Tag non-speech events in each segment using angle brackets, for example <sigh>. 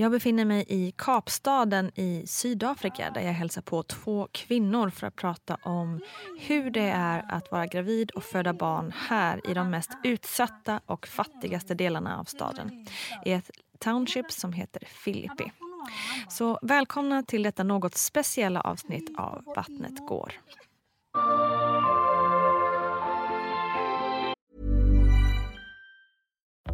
jag befinner mig i Kapstaden i Sydafrika där jag hälsar på två kvinnor för att prata om hur det är att vara gravid och föda barn här i de mest utsatta och fattigaste delarna av staden. I ett township som heter Filippi. Så välkomna till detta något speciella avsnitt av Vattnet går.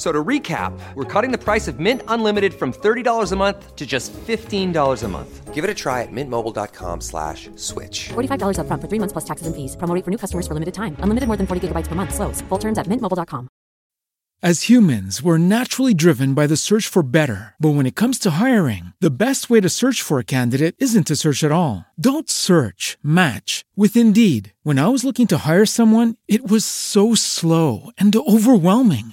F- So to recap, we're cutting the price of Mint Unlimited from $30 a month to just $15 a month. Give it a try at mintmobile.com slash switch. $45 upfront for three months plus taxes and fees. Promo rate for new customers for limited time. Unlimited more than 40 gigabytes per month. Slows. Full terms at mintmobile.com. As humans, we're naturally driven by the search for better. But when it comes to hiring, the best way to search for a candidate isn't to search at all. Don't search, match with Indeed. When I was looking to hire someone, it was so slow and overwhelming.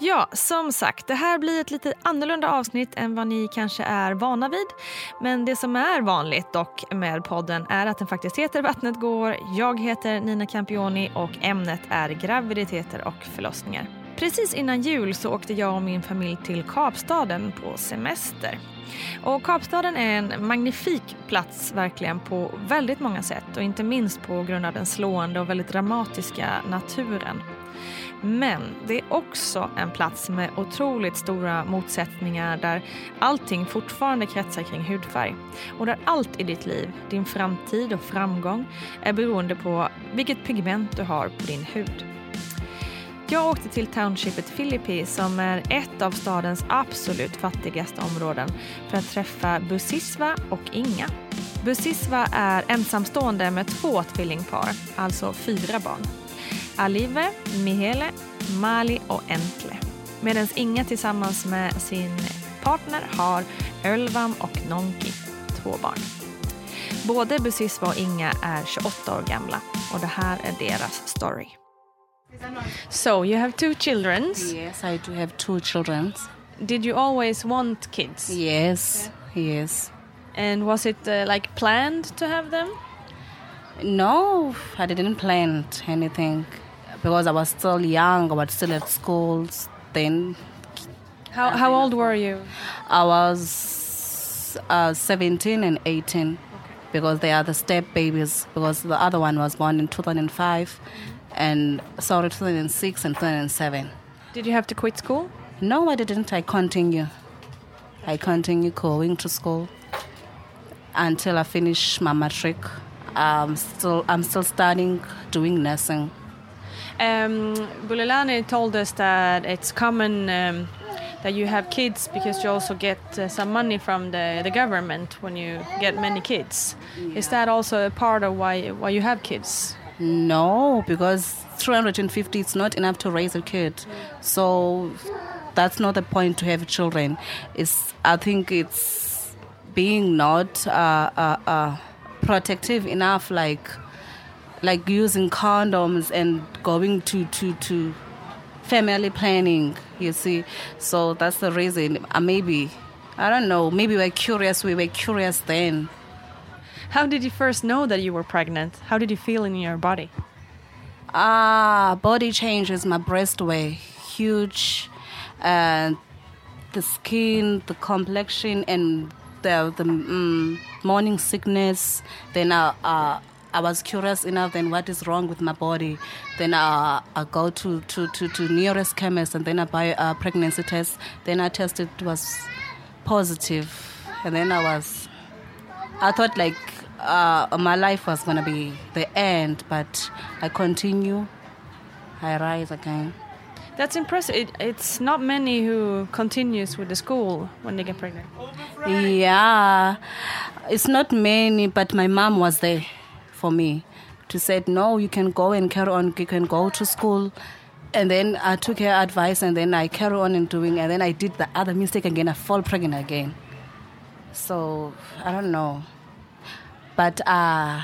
Ja, som sagt, det här blir ett lite annorlunda avsnitt än vad ni kanske är vana vid. Men det som är vanligt dock med podden är att den faktiskt heter Vattnet går. Jag heter Nina Campioni och ämnet är graviditeter och förlossningar. Precis innan jul så åkte jag och min familj till Kapstaden på semester. Och Kapstaden är en magnifik plats verkligen på väldigt många sätt och inte minst på grund av den slående och väldigt dramatiska naturen. Men det är också en plats med otroligt stora motsättningar där allting fortfarande kretsar kring hudfärg. Och där allt i ditt liv, din framtid och framgång är beroende på vilket pigment du har på din hud. Jag åkte till townshipet Filippi som är ett av stadens absolut fattigaste områden för att träffa Busiswa och Inga. Busiswa är ensamstående med två tvillingpar, alltså fyra barn. Alive, Mihele, Mali och Entle. Medan Inga tillsammans med sin partner har Ölvam och Nonki, två barn. Både Busiswa och Inga är 28 år gamla och det här är deras story. So you have two children. Yes, I do have two children. Did you always want kids? Yes, yes. And was it uh, like planned to have them? No, I didn't plan anything because I was still young. I was still at school. Then How, how old were you? I was uh, 17 and 18 because they are the step babies. Because the other one was born in 2005 and sorry 2006 and 2007. Did you have to quit school? No, I didn't. I continue. I continue going to school until I finish my matric. I'm still I'm still studying, doing nursing. Um, Bulelani told us that it's common um, that you have kids because you also get uh, some money from the, the government when you get many kids. Is that also a part of why why you have kids? No, because 350 it's not enough to raise a kid. So that's not the point to have children. It's I think it's being not uh, uh, uh, protective enough, like like using condoms and going to to to family planning. You see, so that's the reason. Uh, maybe I don't know. Maybe we're curious. We were curious then. How did you first know that you were pregnant? How did you feel in your body? Ah, body changes. My breast were huge, and the skin, the complexion, and the the mm, morning sickness. Then I, uh, I was curious enough. Then what is wrong with my body? Then uh, I go to, to, to, to nearest chemist, and then I buy a pregnancy test. Then I tested it was positive, and then I was. I thought like uh, my life was gonna be the end, but I continue. I rise again. That's impressive. It, it's not many who continues with the school when they get pregnant. Yeah, it's not many, but my mom was there for me to say, no, you can go and carry on, you can go to school. And then I took her advice and then I carry on and doing, and then I did the other mistake again, I fall pregnant again. So I don't know. But uh,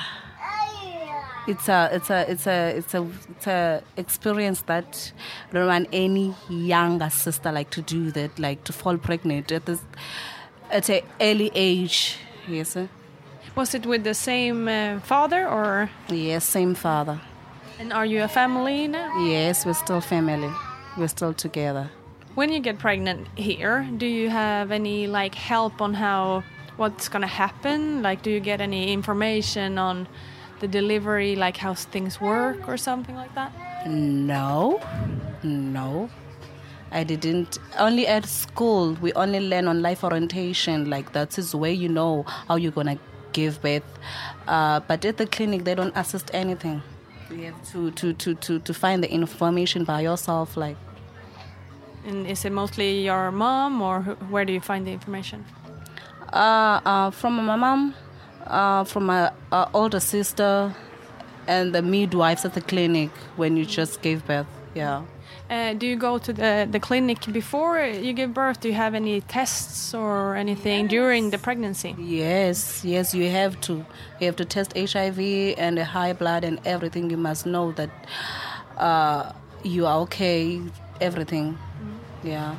it's a it's a it's a it's a it's a experience that I don't want any younger sister like to do that like to fall pregnant at this at an early age yes sir. Was it with the same uh, father or? yes same father And are you a family now? yes we're still family we're still together When you get pregnant here, do you have any like help on how what's gonna happen? Like, do you get any information on the delivery, like how things work or something like that? no no I didn't only at school we only learn on life orientation like that is where you know how you're gonna give birth uh, but at the clinic they don't assist anything. You have to, to, to, to, to find the information by yourself like. And is it mostly your mom or where do you find the information? uh, uh, from my mom uh, from my uh, older sister and the midwives at the clinic when you just gave birth yeah Uh, do you go to the, the clinic before you give birth? Do you have any tests or anything during the pregnancy? Yes, yes, you have to. You have to test HIV and the high blood and everything. You must know that uh, you are okay, everything. Yeah.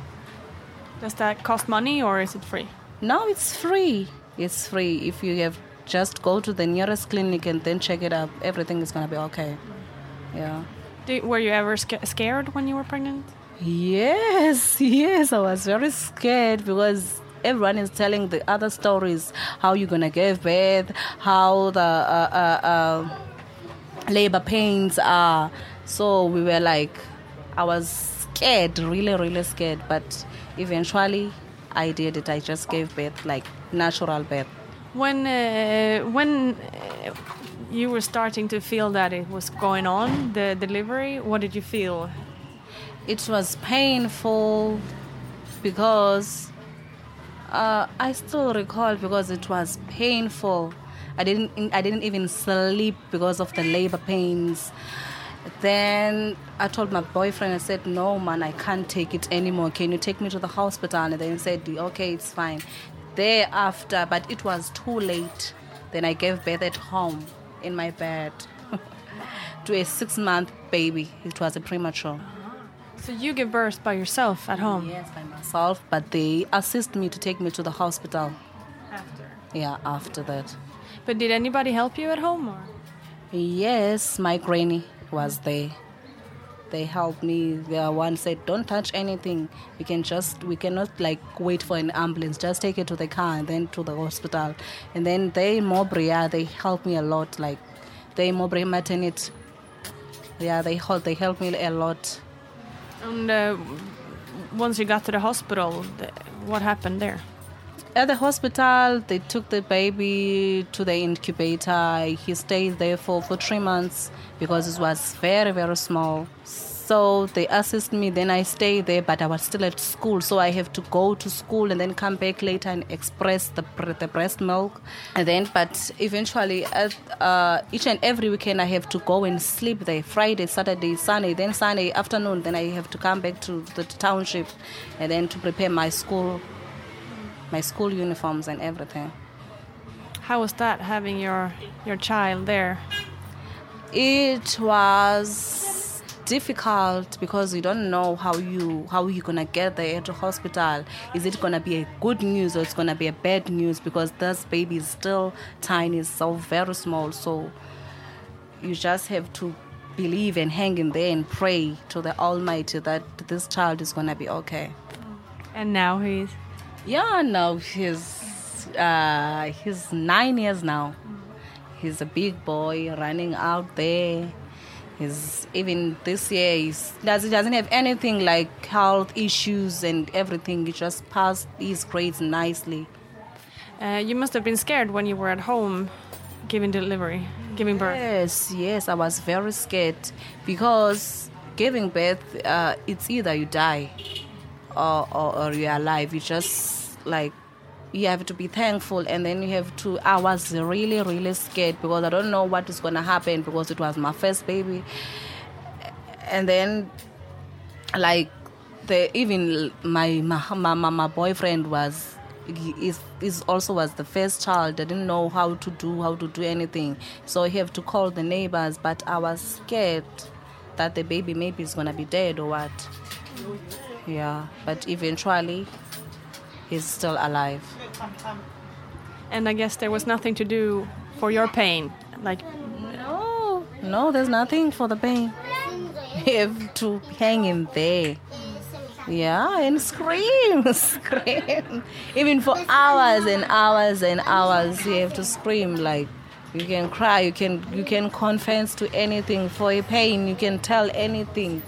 Does that cost money or is it free? No, it's free. It's free. If you have just go to the nearest clinic and then check it up, everything is going to be okay. Yeah. Do, were you ever sca- scared when you were pregnant? Yes, <laughs> yes, I was very scared because everyone is telling the other stories how you're gonna give birth, how the uh, uh, uh, labor pains are. So we were like, I was scared, really, really scared. But eventually, I did it. I just gave birth, like natural birth. When uh, when uh, you were starting to feel that it was going on, the delivery, what did you feel? It was painful because uh, I still recall because it was painful. I didn't I didn't even sleep because of the labor pains. Then I told my boyfriend, I said, No, man, I can't take it anymore. Can you take me to the hospital? And then he said, Okay, it's fine. Thereafter, but it was too late. Then I gave birth at home in my bed to a six month baby. It was a premature. Uh-huh. So you give birth by yourself at home? Yes, by myself, but they assist me to take me to the hospital. After. Yeah, after that. But did anybody help you at home or? Yes, my granny was there. They helped me. The one said, "Don't touch anything. We can just, we cannot like wait for an ambulance. Just take it to the car and then to the hospital." And then they Mowbray they helped me a lot. Like they Mowbray maternity. Yeah, they help They helped me a lot. And uh, once you got to the hospital, what happened there? At the hospital, they took the baby to the incubator. He stayed there for, for three months because it was very, very small. So they assist me, then I stay there, but I was still at school, so I have to go to school and then come back later and express the, the breast milk. And then, but eventually, at, uh, each and every weekend, I have to go and sleep there Friday, Saturday, Sunday, then Sunday afternoon, then I have to come back to the township and then to prepare my school, my school uniforms and everything. How was that having your your child there? It was difficult because you don't know how you how you're gonna get there to hospital. Is it gonna be a good news or it's gonna be a bad news? Because this baby is still tiny, so very small. So you just have to believe and hang in there and pray to the Almighty that this child is gonna be okay. And now he's Yeah, no, he's uh, he's nine years now. He's a big boy running out there. He's even this year he's does he doesn't have anything like health issues and everything. He just passed his grades nicely. uh, you must have been scared when you were at home giving delivery, giving birth. Yes, yes, I was very scared because giving birth, uh, it's either you die or, or, or you're alive. You just like you have to be thankful, and then you have to. I was really, really scared because I don't know what is gonna happen because it was my first baby, and then like the even my my my, my- boyfriend was is, is also was the first child. I didn't know how to do how to do anything. So he have to call the neighbors but I was scared that the baby maybe is gonna be dead or what. Yeah but eventually he's still alive And I guess there was nothing to do for your pain. Like no no there's nothing for the pain <laughs> you have to hang in there Yeah, and scream, <laughs> scream. Even for hours and hours and hours, you have to scream. Like you can cry, you can you can confess to anything for a pain. You can tell anything,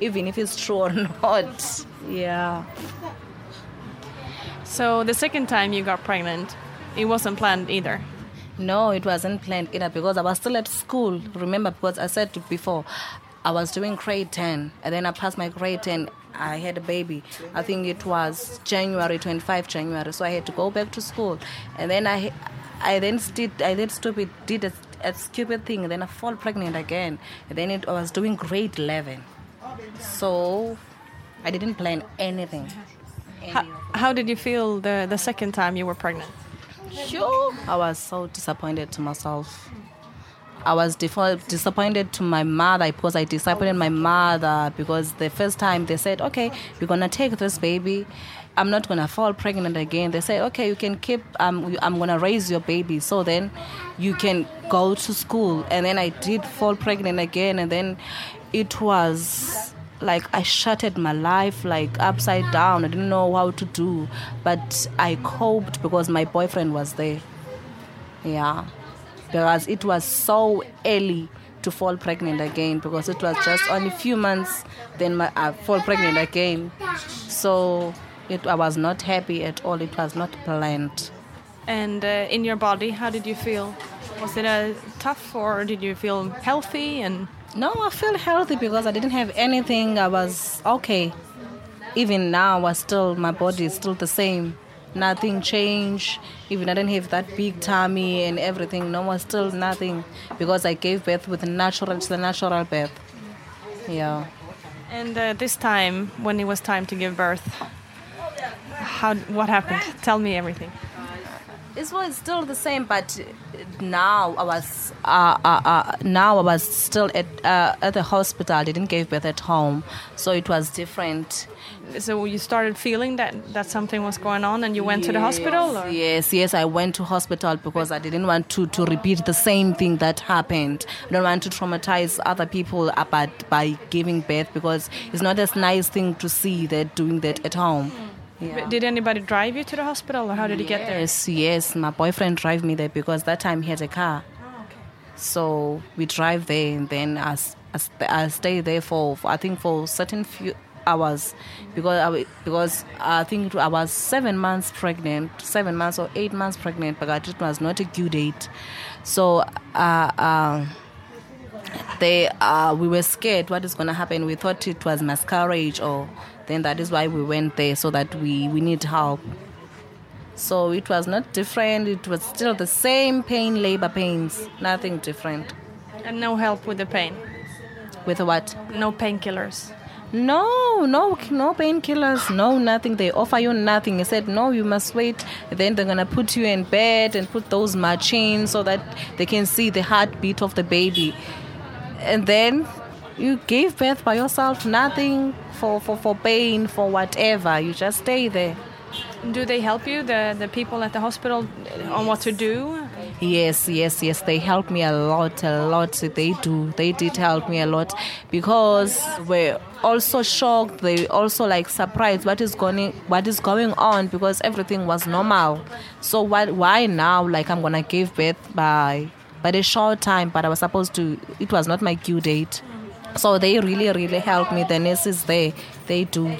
even if it's true or <laughs> not. Yeah. So the second time you got pregnant, it wasn't planned either. No, it wasn't planned either because I was still at school. Remember, because I said before, I was doing grade 10, and then I passed my grade 10. I had a baby. I think it was January 25 January, so I had to go back to school, and then I, I then did I then stupid did a, a stupid thing, and then I fall pregnant again, and then it, I was doing grade 11, so I didn't plan anything. How, how did you feel the, the second time you were pregnant? Sure. I was so disappointed to myself. I was disappointed to my mother because I disappointed my mother because the first time they said, okay, we're gonna take this baby. I'm not gonna fall pregnant again. They said, okay, you can keep. Um, I'm gonna raise your baby, so then you can go to school. And then I did fall pregnant again, and then it was like I shattered my life like upside down. I didn't know how to do, but I coped because my boyfriend was there. Yeah, because it was so early to fall pregnant again because it was just only a few months then my, I fall pregnant again. So it, I was not happy at all. It was not planned. And uh, in your body, how did you feel? Was it uh, tough or did you feel healthy? And No, I feel healthy because I didn't have anything. I was okay. Even now, I was still my body is still the same. Nothing changed. Even I didn't have that big tummy and everything. No, was still nothing because I gave birth with a natural, it's a natural birth. Yeah. and uh, this time, when it was time to give birth, how what happened? Tell me everything. It was still the same, but now I was uh, uh, uh, now I was still at uh, at the hospital. I didn't give birth at home, so it was different. So you started feeling that that something was going on, and you went to the hospital. Or? Yes, yes, I went to hospital because I didn't want to, to repeat the same thing that happened. I don't want to traumatize other people about by giving birth because it's not a nice thing to see that doing that at home. Yeah. Did anybody drive you to the hospital, or how did you get there? Yes, yes, my boyfriend drive me there because that time he had a car. Okay. So we drive there and then I, I, I stay there for, for I think for certain few hours because I, because I think I was seven months pregnant, seven months or eight months pregnant, but it was not a due date. So uh, uh, they uh, we were scared what is going to happen. We thought it was miscarriage, or then that is why we went there so that we we need help. So it was not different. It was still the same pain, labor pains, nothing different. And no help with the pain. With what? No painkillers. No, no, no painkillers, no nothing. They offer you nothing. He said, no, you must wait. Then they're gonna put you in bed and put those machines so that they can see the heartbeat of the baby. And then you give birth by yourself, nothing for, for, for pain, for whatever. You just stay there. Do they help you, the, the people at the hospital, on what to do? Yes, yes, yes. They help me a lot, a lot. They do. They did help me a lot because we're also shocked. They also like surprised what is going what is going on because everything was normal. So what? Why now? Like I'm gonna give birth by by a short time, but I was supposed to. It was not my due date. So they really, really helped me. The nurses there, they do,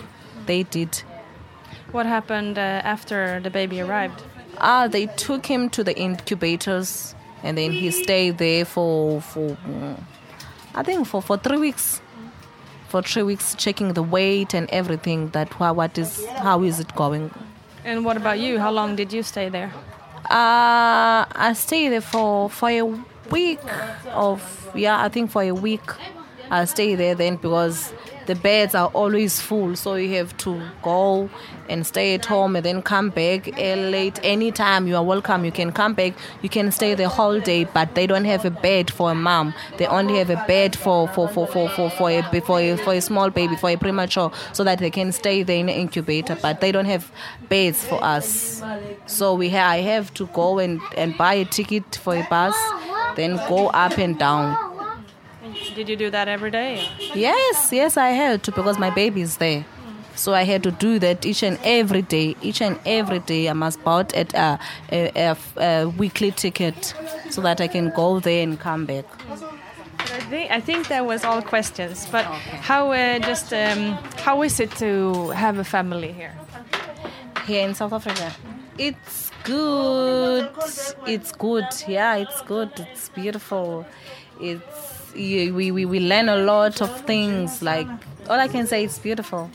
they did. What happened uh, after the baby arrived? Ah, they took him to the incubators, and then he stayed there for for mm, I think for for three weeks. For three weeks, checking the weight and everything. That wha- what is how is it going? And what about you? How long did you stay there? Uh, I stayed there for for a week of yeah, I think for a week. Stay there then because the beds are always full, so you have to go and stay at home and then come back late. Anytime you are welcome, you can come back. You can stay the whole day, but they don't have a bed for a mom. They only have a bed for for for for for, for a for a, for a small baby, for a premature, so that they can stay there in the incubator. But they don't have beds for us, so we ha- I have to go and and buy a ticket for a bus, then go up and down. Did you do that every day? Yes, yes, I had to because my baby is there. So I had to do that each and every day. Each and every day, I must buy at a, a, a, weekly ticket so that I can go there and come back. I think, I think that was all questions. But how uh, just um, how is it to have a family here? Here in South Africa, it's good. It's good. Yeah, it's good. It's beautiful. It's you- we, we, we learn a lot of things. Like all I can say, it's beautiful.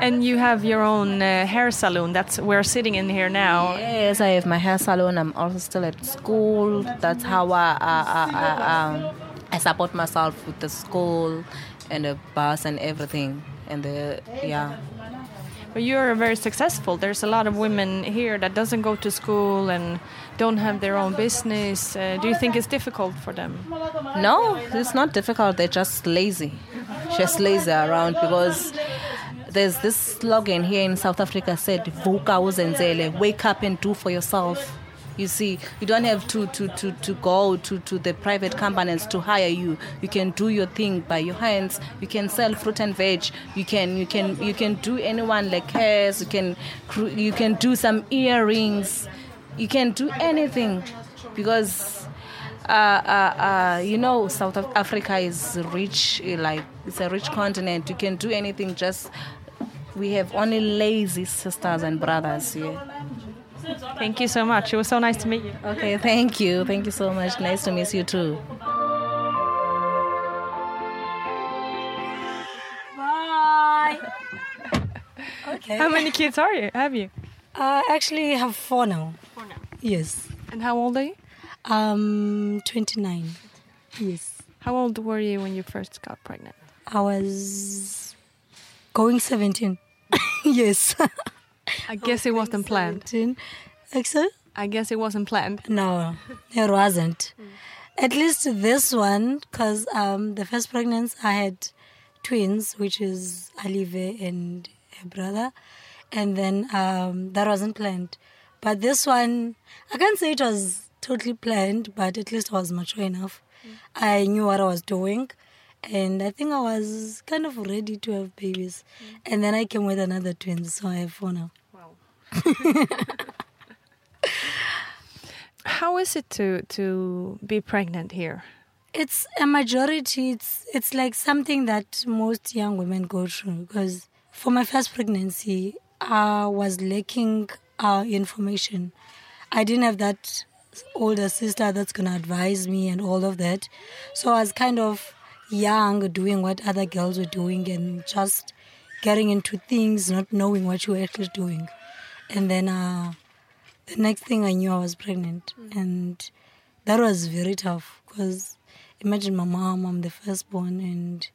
And you have your own uh, hair salon. That's we're sitting in here now. Yes, I have my hair salon. I'm also still at school. That's how I I, I, I, um, I support myself with the school and the bus and everything. And the yeah. But you're very successful. There's a lot of women here that doesn't go to school and don't have their own business. Uh, do you think it's difficult for them? No, it's not difficult. They're just lazy. Just lazy around because there's this slogan here in South Africa said Vuka wake up and do for yourself. You see, you don't have to, to, to, to go to, to the private companies to hire you. You can do your thing by your hands. You can sell fruit and veg. You can you can you can do anyone like hairs. You can you can do some earrings. You can do anything because uh, uh, uh, you know South Africa is rich, eh, like it's a rich continent. You can do anything. Just we have only lazy sisters and brothers here. Thank you so much. It was so nice to meet you. Okay, thank you, thank you so much. Nice to meet you too. Bye. <laughs> okay. How many kids are you? Have you? I actually have four now. Four now. Yes. And how old are you? Um, 29. Yes. How old were you when you first got pregnant? I was going 17. <laughs> yes. <laughs> I guess it wasn't planned. 17. Like so? I guess it wasn't planned. No, it wasn't. At least this one, because um, the first pregnancy I had twins, which is Alive and her brother, and then um, that wasn't planned. But this one, I can't say it was totally planned, but at least I was mature enough. I knew what I was doing, and I think I was kind of ready to have babies. And then I came with another twin, so I have four now. <laughs> How is it to to be pregnant here? It's a majority. It's it's like something that most young women go through. Because for my first pregnancy, I was lacking uh, information. I didn't have that older sister that's gonna advise me and all of that. So I was kind of young, doing what other girls were doing, and just getting into things, not knowing what you were actually doing. And then uh, the next thing I knew, I was pregnant, and that was very tough because imagine my mom, I'm the firstborn, and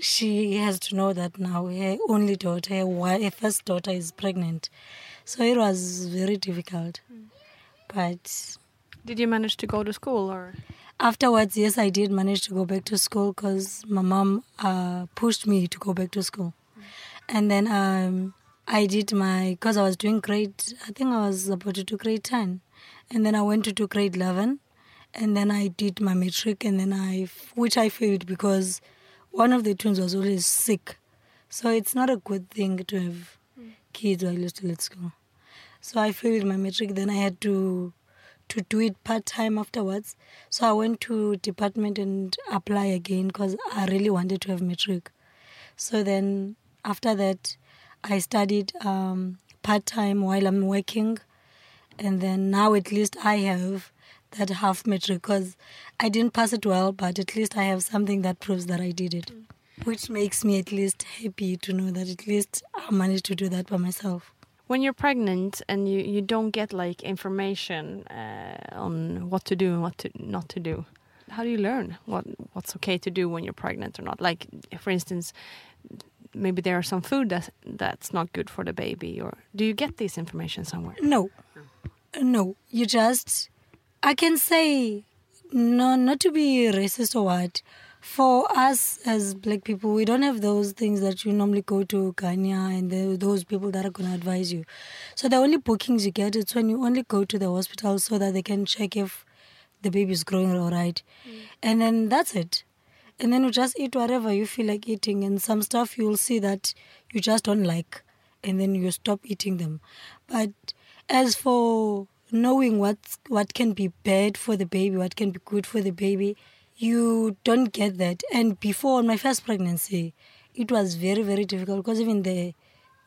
she has to know that now her only daughter, her, first daughter, is pregnant. So it was very difficult. But Did you manage to go to school or? afterwards, yes, I did manage to go back to school because my mom uh, pushed me to go back to school. And then um, I did my, because I was doing grade, I think I was about to do grade 10. And then I went to do grade 11. And then I did my matric, and then I, which I failed because one of the twins was always sick. So it's not a good thing to have kids while you're still at school. So I failed my matric. Then I had to to do it part time afterwards. So I went to department and apply again because I really wanted to have matric. So then after that, I studied um, part time while I'm working, and then now at least I have that half matric because I didn't pass it well, but at least I have something that proves that I did it, which makes me at least happy to know that at least I managed to do that by myself. When you're pregnant and you, you don't get like information uh, on what to do and what to not to do, how do you learn what what's okay to do when you're pregnant or not? Like, for instance, maybe there are some food that that's not good for the baby, or do you get this information somewhere? No, no. You just, I can say, no, not to be racist or what. For us as black people, we don't have those things that you normally go to Ghana and the, those people that are going to advise you. So the only bookings you get it's when you only go to the hospital so that they can check if the baby is growing all right, mm. and then that's it. And then you just eat whatever you feel like eating, and some stuff you'll see that you just don't like, and then you stop eating them. But as for knowing what what can be bad for the baby, what can be good for the baby, you don't get that. And before my first pregnancy, it was very very difficult because even the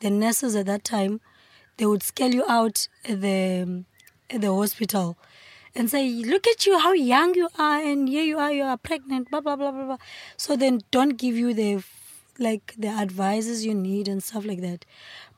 the nurses at that time, they would scale you out at the at the hospital and say, "Look at you, how young you are, and here you are, you are pregnant." Blah blah blah blah blah. So then, don't give you the like the advices you need and stuff like that.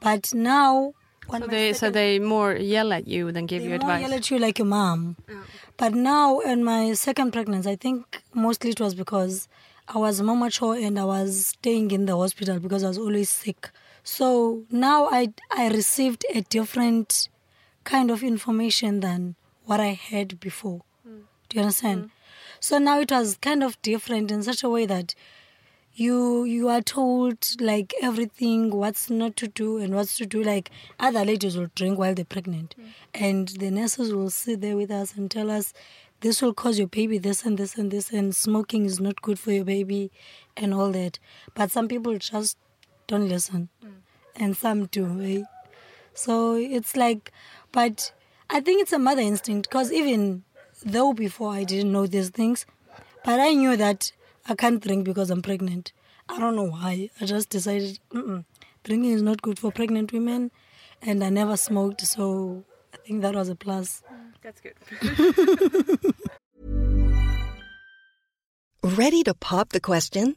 But now, So they so they more yell at you than give they you advice. yell at you like your mom. Oh. But now, in my second pregnancy, I think mostly it was because I was more mature and I was staying in the hospital because I was always sick. So now I I received a different kind of information than what I had before. Mm. Do you understand? Mm. So now it was kind of different in such a way that you you are told like everything what's not to do and what's to do. Like other ladies will drink while they're pregnant. Mm. And the nurses will sit there with us and tell us this will cause your baby this and this and this and smoking is not good for your baby and all that. But some people just don't listen. And some do eh? so it's like but i think it's a mother instinct because even though before i didn't know these things but I knew that I can't drink because I'm pregnant. I don't know why. I just decided Mm-mm, drinking is not good for pregnant women, and I never smoked, so I think that was a plus. Mm, that's good. <laughs> Ready to pop the question?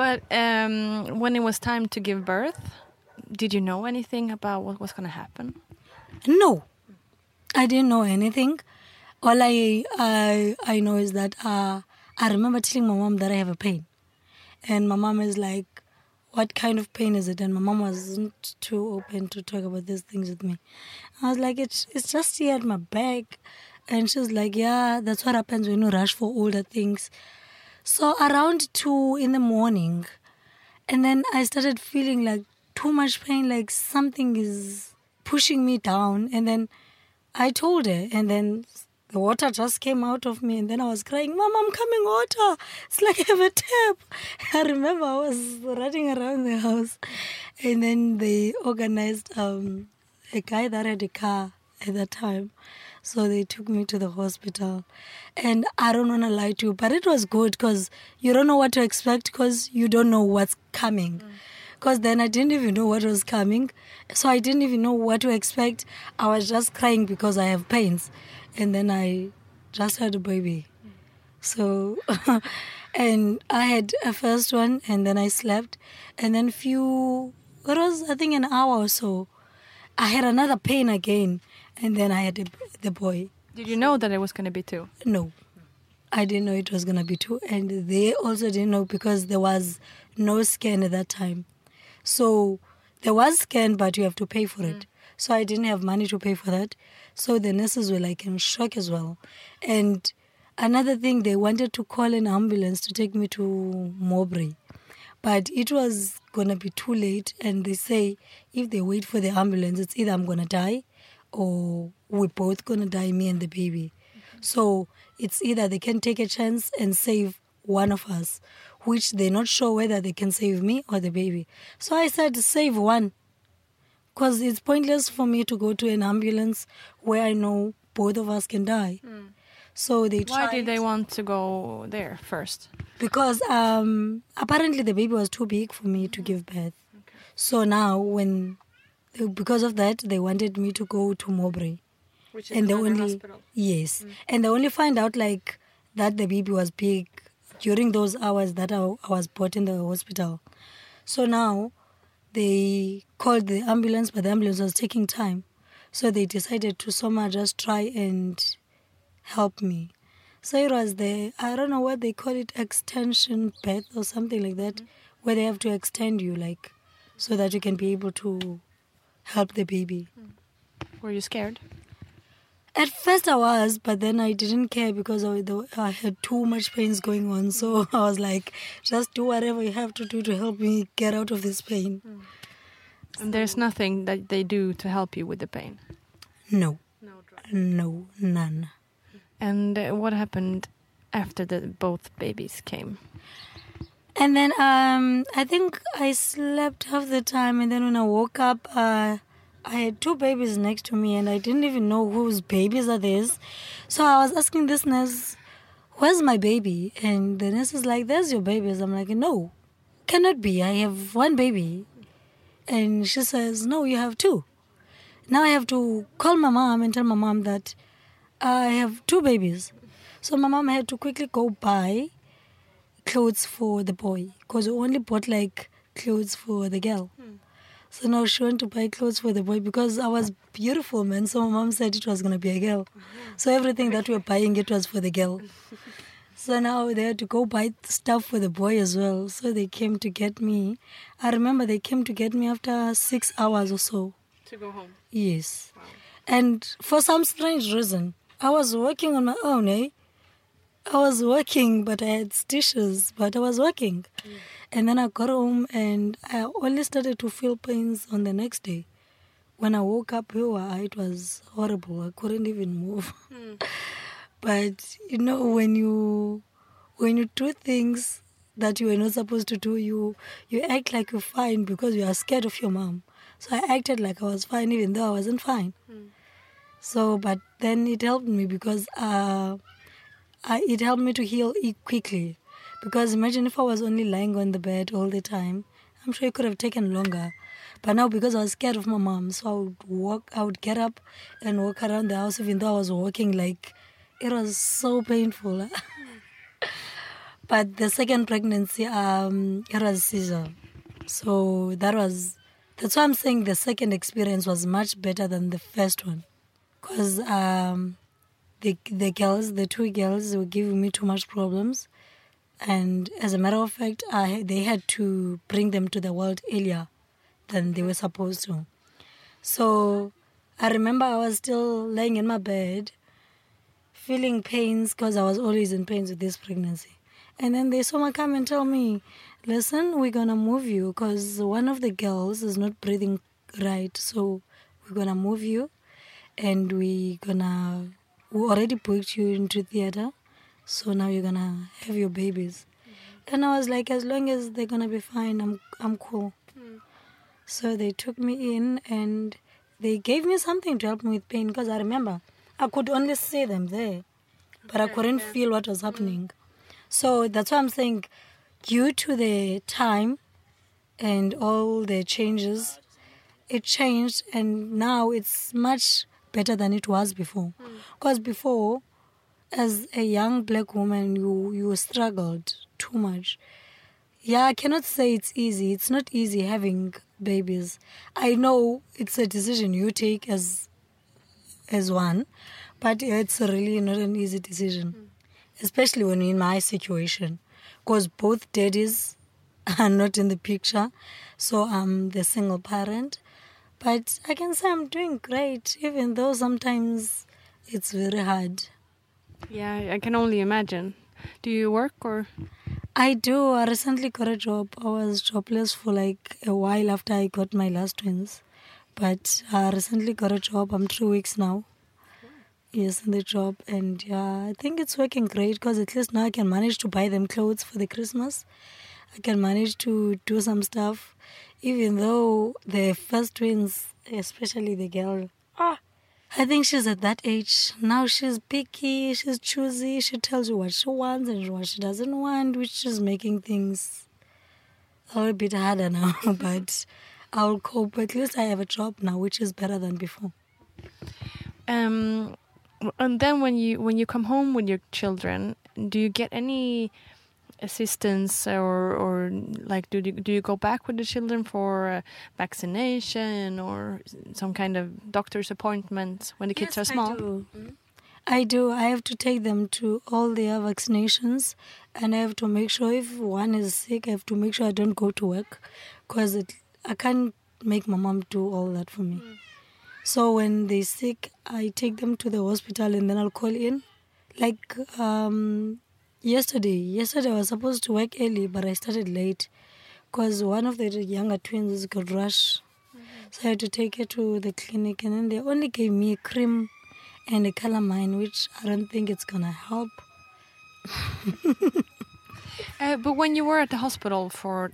But um, when it was time to give birth, did you know anything about what was going to happen? No, I didn't know anything. All I I I know is that uh, I remember telling my mom that I have a pain, and my mom is like, "What kind of pain is it?" And my mom wasn't too open to talk about these things with me. I was like, "It's it's just here at my back," and she was like, "Yeah, that's what happens when you rush for older things." So around two in the morning, and then I started feeling like too much pain, like something is pushing me down. And then I told her, and then the water just came out of me, and then I was crying, Mom, I'm coming water. It's like I have a tap. <laughs> I remember I was running around the house, and then they organized um, a guy that had a car <laughs> at that time. So they took me to the hospital. And I don't want to lie to you, but it was good because you don't know what to expect because you don't know what's coming. Mm. Because then I didn't even know what was coming. So I didn't even know what to expect. I was just crying because I have pains. And then I just had a baby. So, <laughs> and I had a first one and then I slept. And then few, it was I think an hour or so, I had another pain again. And then I had the, the boy. Did you know that it was going to be two? No, I didn't know it was gonna be two, and they also didn't know because there was no scan at that time. So there was scan, but you have to pay for it. Mm. So I didn't have money to pay for that. So the nurses were like in shock as well. And another thing, they wanted to call an ambulance to take me to Mowbray, but it was gonna be too late. And they say if they wait for the ambulance, it's either I'm gonna die, or we're both gonna die, me and the baby. So it's either they can take a chance and save one of us, which they're not sure whether they can save me or the baby. So I said, save one. Because it's pointless for me to go to an ambulance where I know both of us can die. So they tried. Why did they want to go there first? because um, apparently the baby was too big for me to give birth. So now, when because of that, they wanted me to go to Mowbray, Which and they only yes, and they only find out like that the baby was big during those hours that I, I was brought in the hospital. So now they called the ambulance, but the ambulance was taking time. So they decided to somehow just try and help me. So it was the, I don't know what they call it, extension birth or something like that, where they have to extend you, like, so that you can be able to help the baby. Were you scared? At first I was, but then I didn't care because I, had too much pains going on. So <laughs> I was like, just do whatever you have to do to help me get out of this pain. And there's nothing that they do to help you with the pain. No. No, none. And uh, what happened after the both babies came? And then um, I think I slept half the time, and then when I woke up, uh, I had two babies next to me, and I didn't even know whose babies are these. So I was asking this nurse, "Where's my baby?" And the nurse is like, "There's your babies." I'm like, "No, cannot be. I have one baby." And she says, "No, you have two. Now I have to call my mom and tell my mom that I have two babies." So my mom had to quickly go buy clothes for the boy because we only bought like clothes for the girl. So now she went to buy clothes for the boy because I was beautiful, man. So my mom said it was gonna be a girl. So everything that we were buying it was for the girl. <laughs> So now they had to go buy stuff for the boy as well. So they came to get me. I remember they came to get me after six hours or so. To go home. Yes. And for some strange reason, I was working on my own, eh? I was working, but I had stitches, but I was working. Mm. And then I got home and I only started to feel pains on the next day. When I woke up, it was horrible. I couldn't even move. Hmm. <laughs> but you know, when you when you do things that you were not supposed to do, you you act like you're fine because you are scared of your mom. So I acted like I was fine, even though I wasn't fine. Hmm. So, but then it helped me because uh, I, it helped me to heal quickly. Because imagine if I was only lying on the bed all the time, I'm sure it could have taken longer. But now because I was scared of my mom, so I would walk, I would get up and walk around the house, even though I was walking like it was so painful. <laughs> but the second pregnancy, um, it was Caesar. So that was, that's why I'm saying the second experience was much better than the first one. Because um, the, the girls, the two girls, were giving me too much problems. And as a matter of fact, I, they had to bring them to the world earlier than they were supposed to. So I remember I was still laying in my bed, feeling pains because I was always in pains with this pregnancy. And then they saw me come and tell me, listen, we're going to move you because one of the girls is not breathing right. So we're going to move you and we're we already booked you into theater. So now you're to have your babies. And I was like, as long as they're to be fine, I'm, I'm cool. Hmm. So they took me in and they gave me something to help me with pain because I remember I could only see them there, but I couldn't feel what was hmm. happening. So that's why I'm saying, due to the time and all the changes, it changed and now it's much better than it was before. Because before, as a young black woman, you, you struggled too much. Yeah, I cannot say it's easy. It's not easy having babies. I know it's a decision you take as as one, but it's really not an easy decision, especially when in my situation, because both daddies <laughs> are not in the picture, so I'm the single parent. But I can say I'm doing great, even though sometimes it's very hard. Yeah, I can only imagine. Do you work or? I do. I recently got a job. I was jobless for like a while after I got my last twins. But I recently got a job. I'm three weeks now. Yes, in the job. And yeah, I think it's working great because at least now I can manage to buy them clothes for the Christmas. I can manage to do some stuff. Even though the first twins, especially the girl, ah, I think she's at that age. Now she's picky, she's choosy, she tells you what she wants and what she doesn't want, which is making things a little bit harder now. <laughs> but I'll cope. At least I have a job now, which is better than before. Um, and then when you when you come home with your children, do you get any assistance or or like do you, do you go back with the children for uh, vaccination or some kind of doctor's appointment when the kids are small? I do. I do. I have to take them to all their vaccinations, and I have to make sure if one is sick, I have to make sure I don't go to work, because I can't make my mom do all that for me. So when they're sick, I take them to the hospital, and then I'll call in. Like um, yesterday, yesterday I was supposed to work early, but I started late, because one of the younger twins was got rush. So I had to take her to the clinic, and then they only gave me a cream and a calamine, which I don't think it's gonna help. <laughs> Uh, but when you were at the hospital for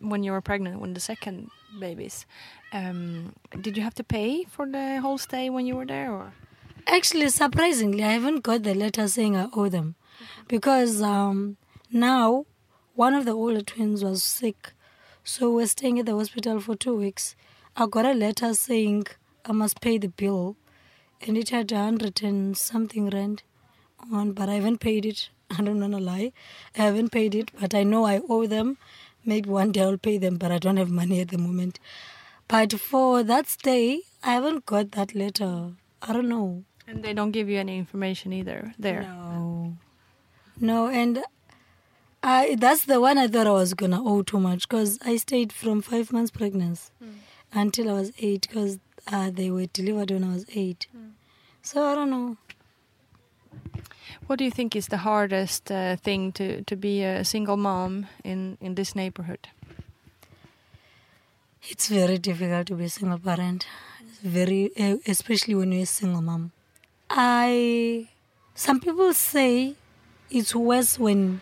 when you were pregnant, when the second babies, um, did you have to pay for the whole stay when you were there, or? Actually, surprisingly, I haven't got the letter saying I owe them, because um, now one of the older twins was sick, so we're staying at the hospital for two weeks. I got a letter saying I must pay the bill, and it had a hundred and something rand on, but I haven't paid it. <laughs> I don't want to lie, I haven't paid it, but I know I owe them. Maybe one day I'll pay them, but I don't have money at the moment. But for that stay, I haven't got that letter. I don't know. And they don't give you any information either there. No. No, and I that's the one I thought I was gonna owe too much because I stayed from five months pregnancy until I was eight because uh, they were delivered when I was eight. So I don't know. What do you think is the hardest uh, thing to, to be a single mom in, in this neighborhood? It's very difficult to be a single parent. It's very, especially when you're a single mom. I, some people say it's worse when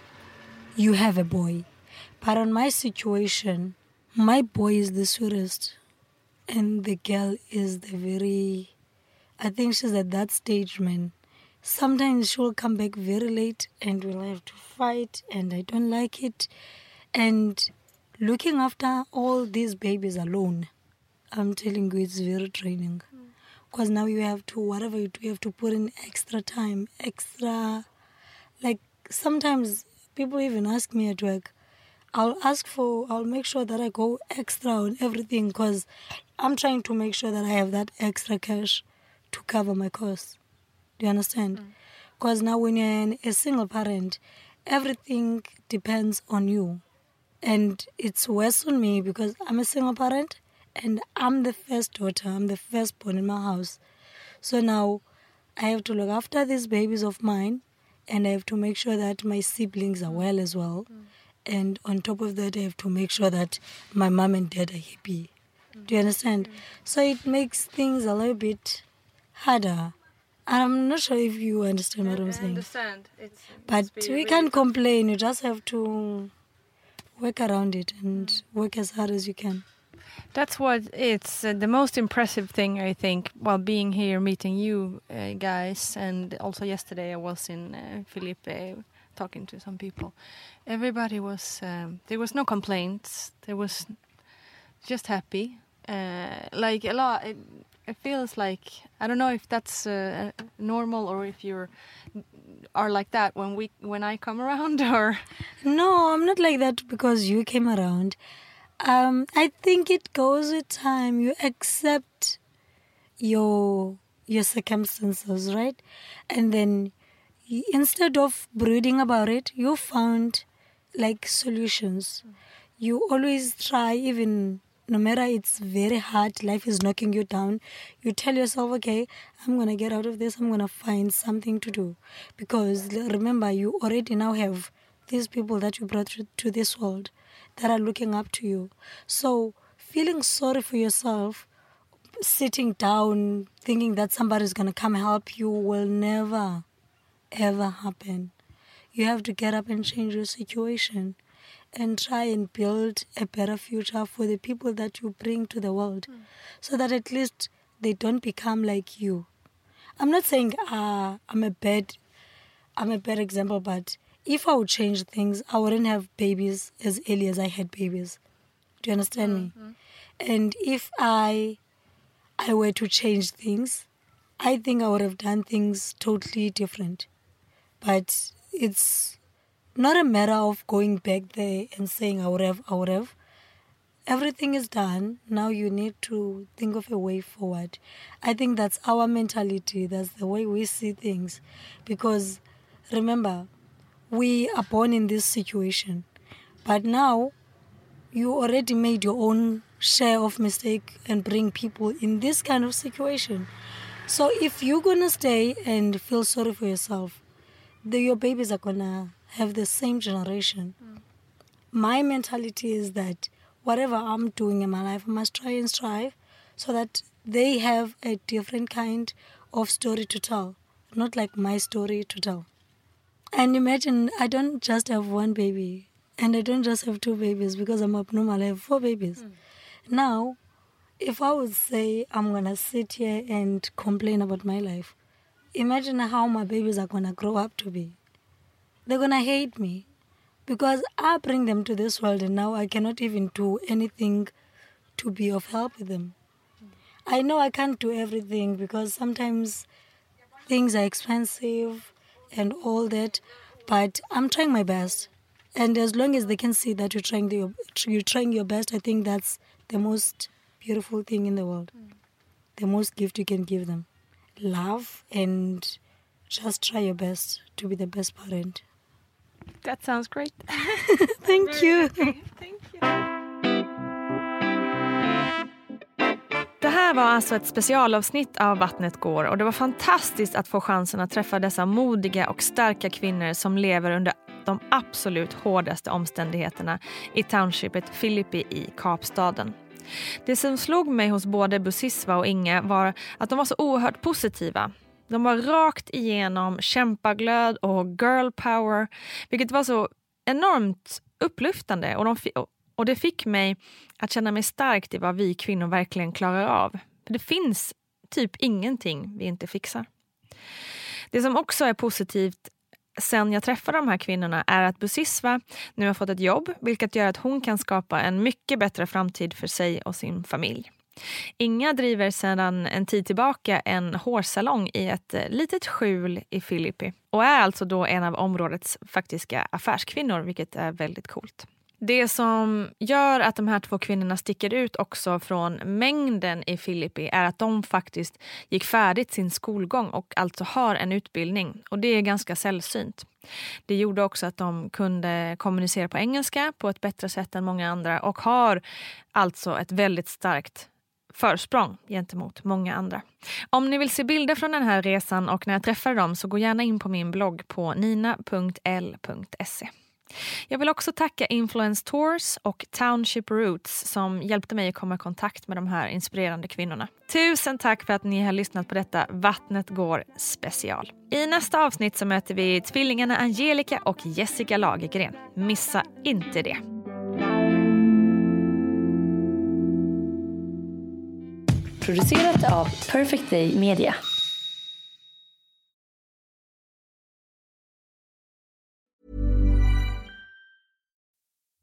you have a boy, but on my situation, my boy is the sweetest, and the girl is the very. I think she's at that stage, man. Sometimes she'll come back very late, and we'll have to fight, and I don't like it, and looking after all these babies alone, I'm telling you, it's very draining. Hmm. Because now you have to, whatever you do, you have to put in extra time, extra. Sometimes people even ask me at work, I'll ask for, I'll make sure that I go extra on everything because I'm trying to make sure that I have that extra cash to cover my costs. Do you understand? Mm. Because now when you're an- a single parent, everything depends on you and it's worse on me because I'm a single parent and I'm the first daughter, I'm the firstborn in my house. So now I have to look after these babies of mine and I have to make sure that my siblings are well as well. And on top of that, I have to make sure that my mom and dad are happy. Do you understand? Mm-hmm. So it makes things a little bit harder. And I'm not sure if you understand what I'm saying. understand. It's, But we can't complain. You just have to work around it and mm. work as hard as you can. That's what it's uh, the most impressive thing I think while being here meeting you uh, guys and also yesterday I was in uh, Philippi talking to some people. Everybody was um, there was no complaints. There was just happy. Uh, like a lot it, it feels like I don't know if that's uh, normal or if you're are like that when we when I come around <laughs> or No, I'm not like that because you came around. Um, I think it goes with time. You accept your your circumstances, right? And then instead of brooding about it, you found like solutions. You always try, even no matter it's very hard, life is knocking you down. You tell yourself, okay, I'm gonna get out of this. I'm gonna find something to do, because remember, you already now have these people that you brought to- to this world that are looking up to you. So feeling sorry for yourself sitting down thinking that somebody's going to come help you will never ever happen. You have to get up and change your situation and try and build a better future for the people that you bring to the world. So that at least they don't become like you. I'm not saying uh, i'm a bad i'm a bad example but if i would change things i wouldn't have babies as early as i had babies do you understand me mm-hmm. and if i I were to change things, I think I would have done things totally different. But it's not a matter of going back there and saying I would have, I would have. Everything is done. Now you need to think of a way forward. I think that's our mentality. That's the way we see things. Because remember, we are born in this situation. But now you already made your own share of mistake and bring people in this kind of situation. So if you're gonna stay and feel sorry for yourself, the, your babies are gonna have the same generation. Mm. My mentality is that whatever I'm doing in my life, I must try and strive so that they have a different kind of story to tell, not like my story to tell. And imagine I don't just have one baby, and I don't just have two babies because I'm abnormal. I have four babies. Hmm. Now, if I would say I'm gonna sit here and complain about my life, imagine how my babies are gonna grow up to be. They're gonna hate me because I bring them to this world and now I cannot even do anything to be of help with them. Hmm. I know I can't do everything because sometimes things are expensive and all that, but I'm trying my best. And as long as they can see that you're trying the, you're trying your best, I think that's the most beautiful thing in the world. The most gift you can give them. Love and just try your best to be the best parent. That sounds great. <laughs> Thank you. Det <laughs> här var alltså ett specialavsnitt av Vattnet går och det var fantastiskt att få chansen att träffa dessa modiga och starka kvinnor som lever under de absolut hårdaste omständigheterna i townshipet Filippi i Kapstaden. Det som slog mig hos både Busisva och Inge var att de var så oerhört positiva. De var rakt igenom kämpaglöd och girl power, vilket var så enormt upplyftande och, de, och det fick mig att känna mig starkt i vad vi kvinnor verkligen klarar av. För det finns typ ingenting vi inte fixar. Det som också är positivt sen jag träffade de här kvinnorna är att Busisva nu har fått ett jobb vilket gör att hon kan skapa en mycket bättre framtid för sig och sin familj. Inga driver sedan en tid tillbaka en hårsalong i ett eh, litet skjul i Filippi och är alltså då en av områdets faktiska affärskvinnor, vilket är väldigt coolt. Det som gör att de här två kvinnorna sticker ut också från mängden i Filippi är att de faktiskt gick färdigt sin skolgång och alltså har en utbildning. Och det är ganska sällsynt. Det gjorde också att de kunde kommunicera på engelska på ett bättre sätt än många andra och har alltså ett väldigt starkt försprång gentemot många andra. Om ni vill se bilder från den här resan och när jag träffade dem så gå gärna in på min blogg på nina.l.se. Jag vill också tacka Influence Tours och Township Roots som hjälpte mig att komma i kontakt med de här inspirerande kvinnorna. Tusen tack för att ni har lyssnat på detta Vattnet går special. I nästa avsnitt så möter vi tvillingarna Angelica och Jessica Lagergren. Missa inte det. Producerat av Perfect Day Media.